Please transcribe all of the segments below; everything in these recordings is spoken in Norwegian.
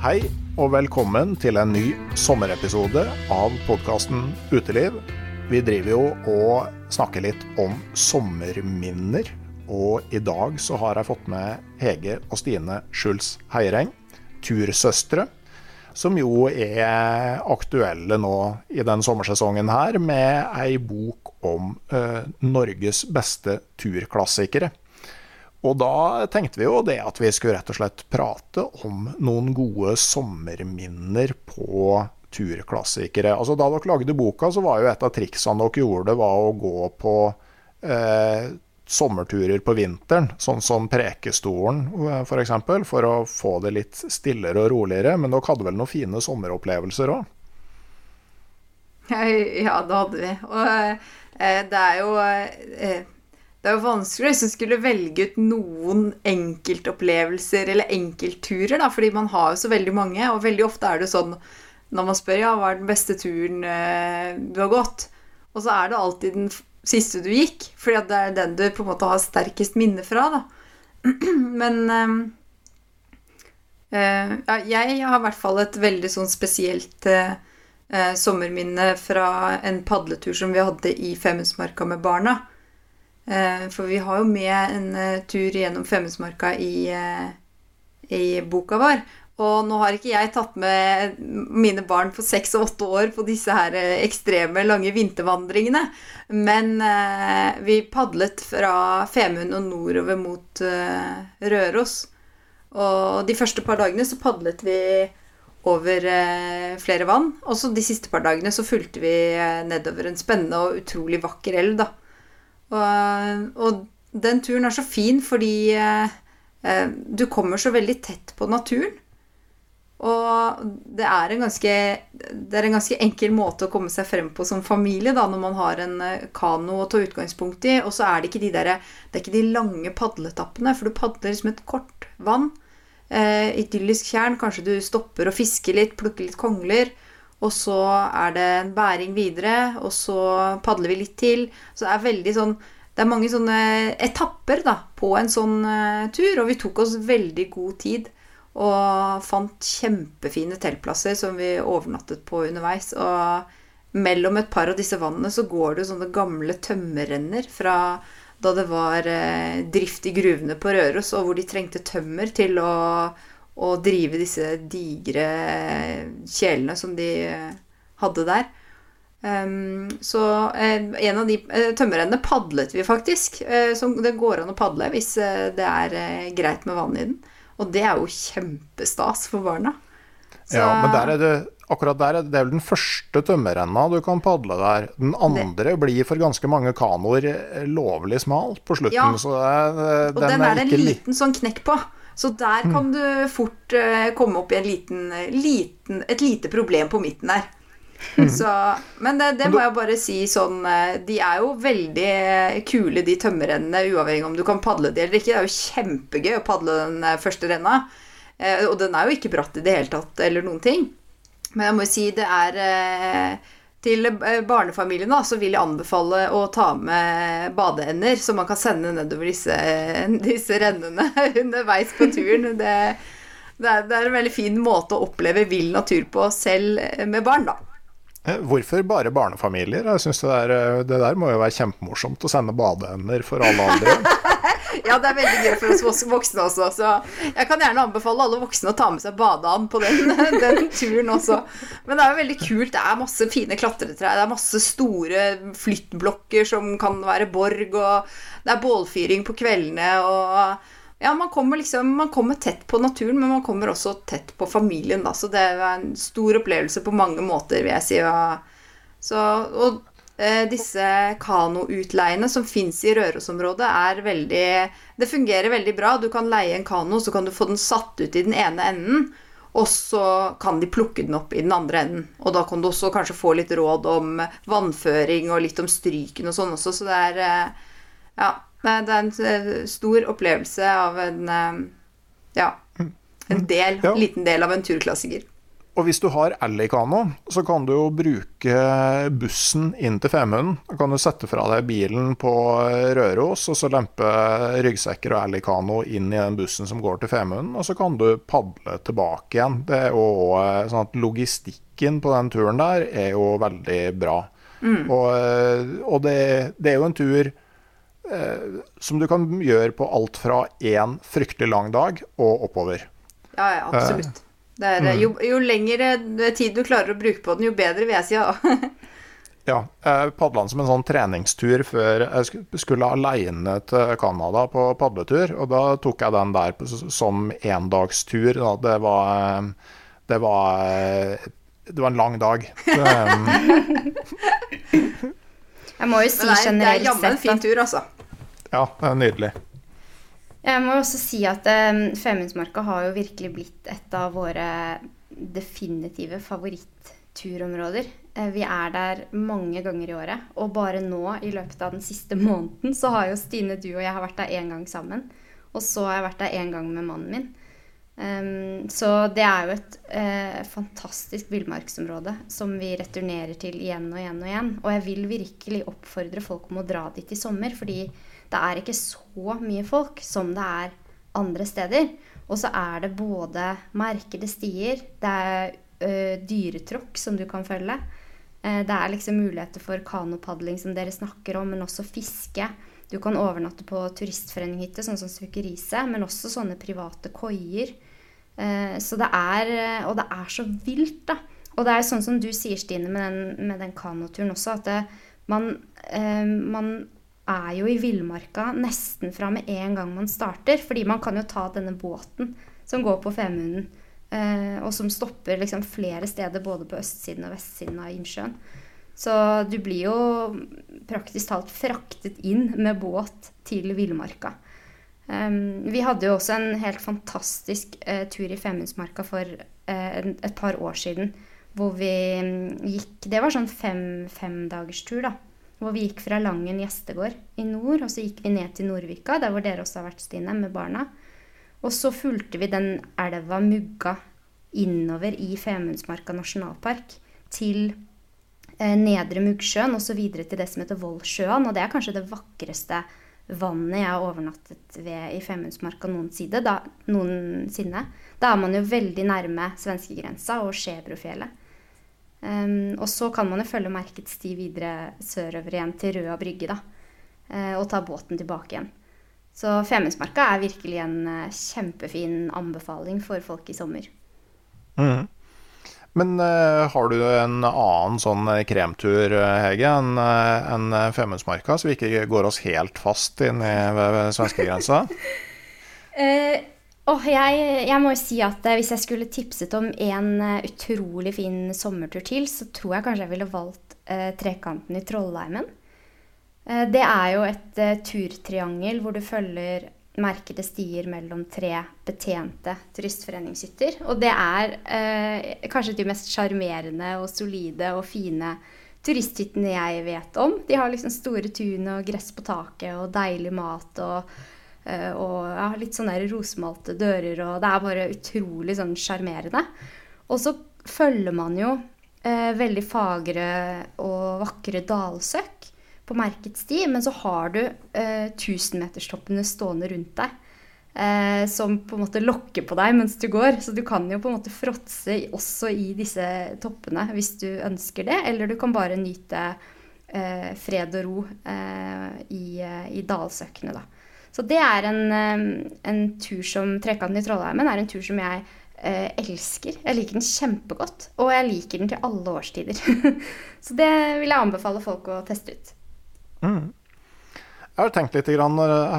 Hei og velkommen til en ny sommerepisode av podkasten Uteliv. Vi driver jo og snakker litt om sommerminner, og i dag så har jeg fått med Hege og Stine Schulz Heiereng, tursøstre, som jo er aktuelle nå i den sommersesongen her med ei bok om eh, Norges beste turklassikere. Og da tenkte vi jo det at vi skulle rett og slett prate om noen gode sommerminner på turklassikere. Altså Da dere lagde boka, så var jo et av triksene dere gjorde, var å gå på eh, sommerturer på vinteren, sånn som Prekestolen f.eks., for, eksempel, for å få det litt stillere og roligere. Men dere hadde vel noen fine sommeropplevelser òg? Ja, det hadde vi. Og eh, det er jo eh, det er jo vanskelig å liksom skulle velge ut noen enkeltopplevelser eller enkeltturer, da, fordi man har jo så veldig mange. Og veldig ofte er det sånn når man spør ja, hva er den beste turen eh, du har gått, og så er det alltid den siste du gikk, fordi det er den du på en måte har sterkest minne fra. da. Men øh, ja, jeg har i hvert fall et veldig sånn spesielt eh, sommerminne fra en padletur som vi hadde i Femundsmarka med barna. Eh, for vi har jo med en eh, tur gjennom Femundsmarka i, eh, i boka vår. Og nå har ikke jeg tatt med mine barn på seks og åtte år på disse her ekstreme, lange vintervandringene. Men vi padlet fra Femund og nordover mot Røros. Og de første par dagene så padlet vi over flere vann. Og så de siste par dagene så fulgte vi nedover en spennende og utrolig vakker elv, da. Og, og, den turen er så fin fordi eh, eh, du kommer så veldig tett på naturen. Og det er, ganske, det er en ganske enkel måte å komme seg frem på som familie da, når man har en eh, kano å ta utgangspunkt i. Og så er det ikke de, der, det er ikke de lange padletappene, for du padler som et kort vann. Eh, idyllisk tjern. Kanskje du stopper og fisker litt, plukker litt kongler. Og så er det en bæring videre, og så padler vi litt til. Så det er veldig sånn Det er mange sånne etapper da, på en sånn uh, tur, og vi tok oss veldig god tid. Og fant kjempefine teltplasser som vi overnattet på underveis. Og mellom et par av disse vannene så går det sånne gamle tømmerrenner fra da det var uh, drift i gruvene på Røros, og hvor de trengte tømmer til å å drive disse digre kjelene som de hadde der. Um, så eh, en av de eh, tømmerrennene padlet vi faktisk. Eh, så det går an å padle hvis eh, det er eh, greit med vann i den. Og det er jo kjempestas for barna. Så... Ja, men der er det akkurat der er det, det er vel den første tømmerrenna du kan padle der. Den andre det. blir for ganske mange kanoer eh, lovlig smal på slutten. Ja. Så det, og den er det en liten sånn knekk på. Så der kan mm. du fort komme opp i en liten, liten, et lite problem på midten der. Mm. Så, men det, det, må jeg bare si sånn eh, De er jo veldig kule, de tømmerrennene, uavhengig om du kan padle de eller ikke. Det er jo kjempegøy å padle den eh, første renna. Eh, og den er jo ikke bratt i det hele tatt, eller noen ting. Men jeg må jo si det er Til barnefamiliene så vil jeg anbefale å ta med badeender, så man kan sende nedover disse, disse rennene underveis på turen. Det, det, er, det er en veldig fin måte å oppleve vill natur på selv med barn, da. Eh, hvorfor bare barnefamilier? Jeg synes det, der, eh, det der må jo være kjempemorsomt å sende badeender for alle andre. ja, det er veldig gøy for oss voksne også. Så jeg kan gjerne anbefale alle voksne å ta med seg badeand på den, den, turen også. Men det er jo veldig kult. Det er masse fine klatretrær. Det er masse store flyttblokker som kan være borg, og det er bålfyring på kveldene. og ja, man kommer liksom Man kommer tett på naturen, men man kommer også tett på familien, da. Så det er en stor opplevelse på mange måter, vil jeg si. Så, og disse kanoutleiene som fins i Rørosområdet, er veldig Det fungerer veldig bra. Du kan leie en kano, så kan du få den satt ut i den ene enden. Og så kan de plukke den opp i den andre enden. Og da kan du også kanskje få litt råd om vannføring og litt om stryken og sånn også, så det er eh, Ja. Det er en eh, stor opplevelse av en eh, Ja. En del, ja. liten del av en turklassiker. Og hvis du har Alicano, så kan du jo bruke bussen inn til Femunden. Da kan du sette fra deg bilen på Røros, og så lempe ryggsekker og Alicano inn i den bussen som går til Femunden, og så kan du padle tilbake igjen. Det er jo eh, sånn at Logistikken på den turen der er jo veldig bra. Mm. Og, og det, det, er jo en tur eh, som du kan gjøre på alt fra én fryktelig lang dag og oppover. Ja, ja, absolutt. Er, mm. jo, jo lengre tid du klarer å bruke på den, jo bedre, vil jeg si. Ja. ja. Jeg padla den som en sånn treningstur før jeg skulle aleine til Canada på padletur. Og da tok jeg den der som endagstur. Det var Det var det var en lang dag. jeg må jo si generelt sett Det er jammen en fin tur, altså. Ja, det er nydelig. Jeg må også si at um, Femundsmarka har jo virkelig blitt et av våre definitive favorittturområder. Uh, vi er der mange ganger i året. Og bare nå, i løpet av den siste måneden, så har jo Stine, du og jeg har vært der én gang sammen. Og så har jeg vært der én gang med mannen min. Um, så det er jo et uh, fantastisk villmarksområde som vi returnerer til igjen og igjen og igjen. Og jeg vil virkelig oppfordre folk om å dra dit i sommer, fordi det er ikke så mye folk som det er andre steder. Og så er det både merkede stier, det er ø, dyretråkk som du kan følge. Eh, det er liksom muligheter for kanopadling som dere snakker om, men også fiske. Du kan overnatte på turistforeninghytte, sånn som Svukeriset, men også sånne private koier. Eh, så det er Og det er så vilt, da. Og det er sånn som du sier, Stine, med den, med den kanoturen også, at det, man, man er jo i villmarka nesten fra med en gang man starter. Fordi man kan jo ta denne båten som går på Femunden, eh, og som stopper liksom flere steder både på østsiden og vestsiden av innsjøen. Så du blir jo praktisk talt fraktet inn med båt til villmarka. Um, vi hadde jo også en helt fantastisk uh, tur i Femundsmarka for uh, et par år siden. Hvor vi um, gikk Det var sånn fem, femdagerstur, da. Hvor vi gikk fra Langen gjestegård i nord, og så gikk vi ned til Nordvika, der hvor dere også har vært, Stine, med barna. Og så fulgte vi den elva Mugga innover i Femundsmarka nasjonalpark til eh, Nedre Muggsjøen og så videre til det som heter Vollsjøen. Og det er kanskje det vakreste vannet jeg har overnattet ved i Femundsmarka noensinne. Da, er man jo veldig nærme svenskegrensa og Skjebrofjellet. Um, og så kan man jo følge merkets sti videre sørover igjen til Røa brygge, da. Uh, og ta båten tilbake igjen. Så Femundsmarka er virkelig en uh, kjempefin anbefaling for folk i sommer. Mm. Men uh, har du en annen sånn kremtur, Hege, enn en Femundsmarka, så vi ikke går oss helt fast inn i ved svenskegrensa? uh, oh, jeg, jeg, må jo si at hvis jeg skulle tipset om en utrolig fin sommertur til, så tror jeg kanskje jeg ville valgt uh, Trekanten i Trollheimen. det er jo et turtriangel hvor du følger merkede stier mellom tre betjente turistforeningshytter. Og det er eh, kanskje de mest sjarmerende og solide og fine turisthyttene jeg vet om. De har liksom store tun og gress på taket og deilig mat og, eh, og ja, litt sånne rosemalte dører, og det er bare utrolig sånn sjarmerende. Og så følger man jo eh, veldig fagre og vakre dalsøkk på merket sti, men så har du eh, tusenmeterstoppene stående rundt deg. Eh, som på en måte lokker på deg mens du går. Så du kan jo på en måte fråtse også i disse toppene hvis du ønsker det. Eller du kan bare nyte eh, fred og ro eh, i, eh, i, dalsøkkene, da. Så det er en, eh, en tur som Trekanten i Trollheimen er en tur som jeg elsker. Jeg liker den kjempegodt. Og jeg liker den til alle årstider. så det vil jeg anbefale folk å teste ut. Mm. Jeg har tenkt litt, jeg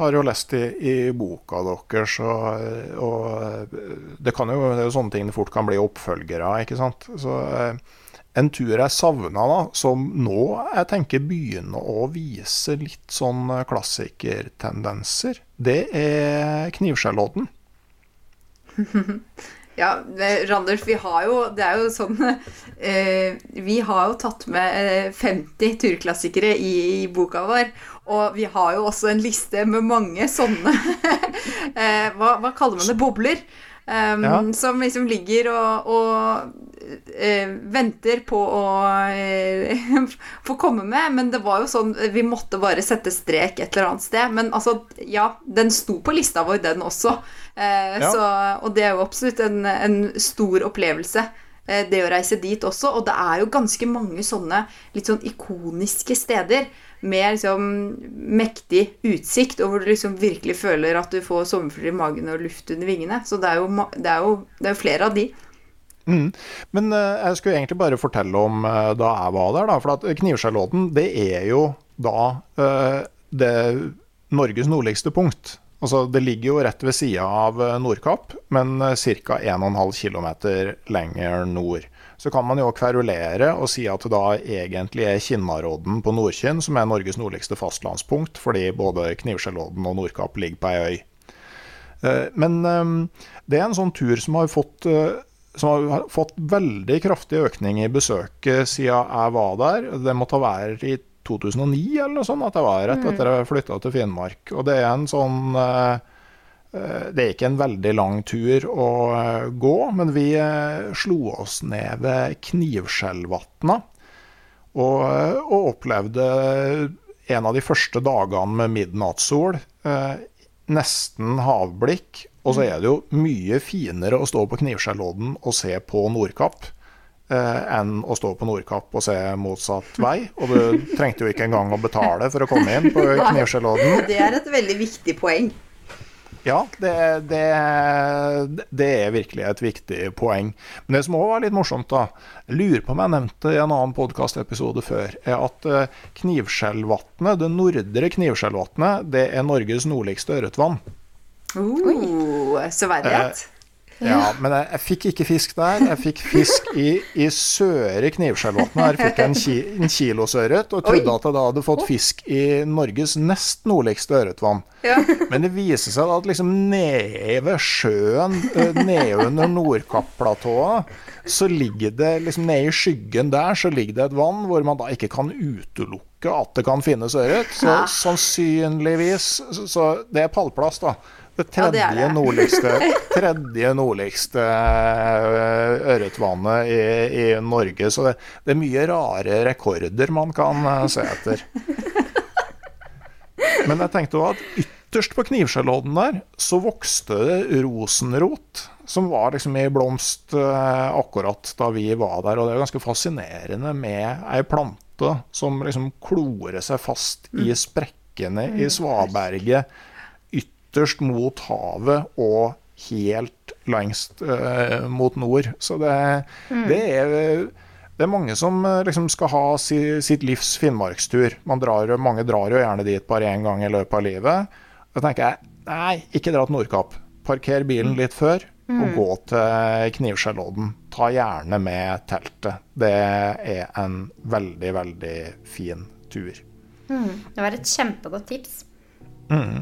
har jo lest i, i boka deres, og, og, det, jo, det er jo sånne ting det fort kan bli oppfølgere av. ikke sant. Så eh, en tur jeg savna, da, som nå jeg tenker begynner å vise litt sånn klassikertendenser, det er Knivskjellodden. Ja, Randers, vi har jo Det er jo sånn eh, Vi har jo tatt med 50 eh, turklassikere i, i, boka vår. Og vi har jo også en liste med mange sånne eh, hva, hva, kaller man det? Bobler. Um, ja. Som liksom ligger og, og uh, venter på å uh, få komme med. Men det var jo sånn Vi måtte bare sette strek et eller annet sted. Men altså, ja, den sto på lista vår, den også. Uh, ja. så, og det er jo absolutt en, en stor opplevelse det å reise dit også. Og det er jo ganske mange sånne litt sånn ikoniske steder med liksom mektig utsikt, og hvor du liksom virkelig føler at du får sommerfugler i magen og luft under vingene. Så det er jo, det er jo, det er jo flere av de. Mm. Men uh, jeg skulle egentlig bare fortelle om uh, da jeg var der, da. For at Knivskjellodden, det er jo da uh, det Norges nordligste punkt. Altså, det ligger jo rett ved sida av Nordkapp, men ca. 1,5 km lenger nord. Så kan man jo kverulere og si at det da egentlig er Kinnarodden på Nordkinn som er Norges nordligste fastlandspunkt, fordi både Knivskjellodden og Nordkapp ligger på ei øy. Eh, men eh, det er en sånn tur som har fått som har fått veldig kraftig økning i besøket siden jeg var der. Det måtte være i 2009 eller noe sånt, at jeg var rett etter jeg flytta til Finnmark. Og det er en sånn eh, eh, Det er ikke en veldig lang tur å eh, gå, men vi slo oss ned ved Knivskjellvatna. Og, og, opplevde en av de første dagene med midnattssol. Nesten havblikk. Og så er det jo mye finere å stå på Knivskjellodden og se på Nordkapp eh, enn å stå på Nordkapp og se motsatt vei. Og du trengte jo ikke engang å betale for å komme inn på Knivskjellodden. Det er et veldig viktig poeng. Ja, det, det, det, er virkelig et viktig poeng. Men det som òg var litt morsomt, da, jeg lurer på om jeg nevnte i en annen podkastepisode før, er at eh, Knivskjellvatnet, det nordre Knivskjellvatnet, det er Norges nordligste ørretvann. Uh, severdighet. Eh, ja, men jeg, jeg, fikk ikke fisk der. Jeg fikk fisk i, i Søre Knivskjellvatn. Her fikk jeg en, ki, en kilosørret, og trodde Oi. at jeg da hadde fått fisk i Norges nest nordligste ørretvann. Ja. Men det viser seg at liksom nede ved sjøen, eh, nede under Nordkapp-platået, så ligger det liksom nede i skyggen der, så ligger det et vann hvor man da ikke kan utelukke at det kan finnes ørret. Så sannsynligvis Så det er pallplass, da. Det tredje, ja, det det. nordligste, tredje nordligste eh, ørretvannet i, i, Norge. Så det, det, er mye rare rekorder man kan eh, se etter. Men jeg tenkte også at ytterst på Knivskjellodden der, så vokste det rosenrot. Som var liksom i blomst eh, akkurat da vi var der. Og det er ganske fascinerende med ei plante som liksom klorer seg fast i mm. sprekkene i mm. svaberget ytterst mot havet og helt lengst uh, mot nord. Så det, mm. det, er, det, er mange som liksom skal ha si, sitt livs finnmarkstur. Drar, mange drar jo gjerne dit bare én gang i løpet av livet. Da tenker jeg nei, ikke dra til Nordkapp. Parker bilen litt før, mm. og gå til Knivskjellodden. Ta gjerne med teltet. Det er en veldig, veldig fin tur. Mm. Det var et kjempegodt tips. Mm.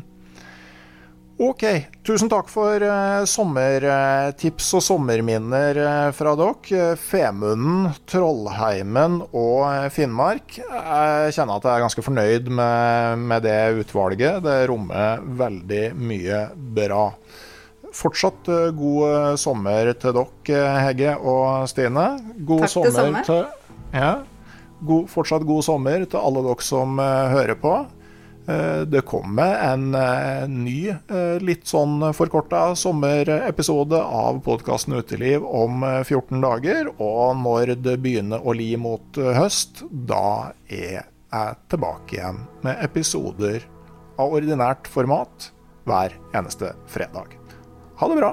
Ok, tusen takk for uh, sommertips og sommerminner uh, fra dere. Femunden, Trollheimen og uh, Finnmark. Jeg kjenner at jeg er ganske fornøyd med, med det utvalget. Det rommer veldig mye bra. Fortsatt god sommer til dere, Hegge og Stine. God takk sommer til, ja, god, fortsatt god sommer til alle dere som hører på. Eh, det kommer en eh, ny, eh, litt sånn forkorta sommerepisode av podkasten Uteliv om 14 dager. Og når det begynner å li mot høst, da er jeg tilbake igjen med episoder av ordinært format hver eneste fredag. Ha det bra!